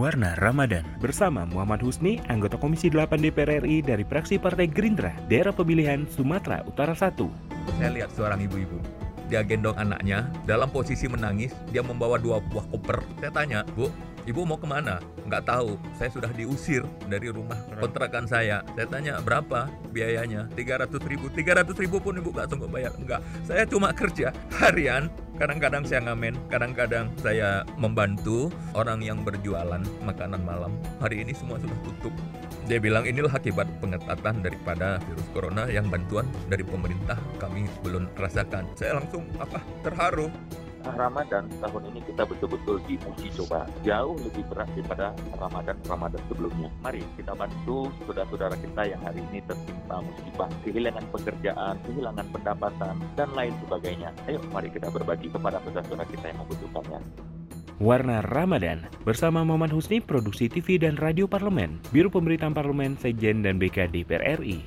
Warna Ramadan bersama Muhammad Husni, anggota Komisi 8 DPR RI dari fraksi Partai Gerindra, daerah pemilihan Sumatera Utara 1. Saya lihat seorang ibu-ibu, dia gendong anaknya dalam posisi menangis, dia membawa dua buah koper. Saya tanya, Bu, Ibu mau ke mana? Nggak tahu. Saya sudah diusir dari rumah kontrakan saya. Saya tanya berapa biayanya? 300 ribu. 300 ribu pun ibu nggak sanggup bayar. Enggak. Saya cuma kerja harian. Kadang-kadang saya ngamen, kadang-kadang saya membantu orang yang berjualan makanan malam. Hari ini semua sudah tutup. Dia bilang inilah akibat pengetatan daripada virus corona yang bantuan dari pemerintah kami belum rasakan. Saya langsung apa terharu Ramadan tahun ini kita betul-betul diuji coba jauh lebih berat daripada Ramadan Ramadan sebelumnya. Mari kita bantu saudara-saudara kita yang hari ini tertimpa musibah, kehilangan pekerjaan, kehilangan pendapatan dan lain sebagainya. Ayo mari kita berbagi kepada saudara-saudara kita yang membutuhkannya. Warna Ramadan bersama Muhammad Husni, Produksi TV dan Radio Parlemen, Biro Pemberitaan Parlemen, Sekjen dan BKD DPR RI.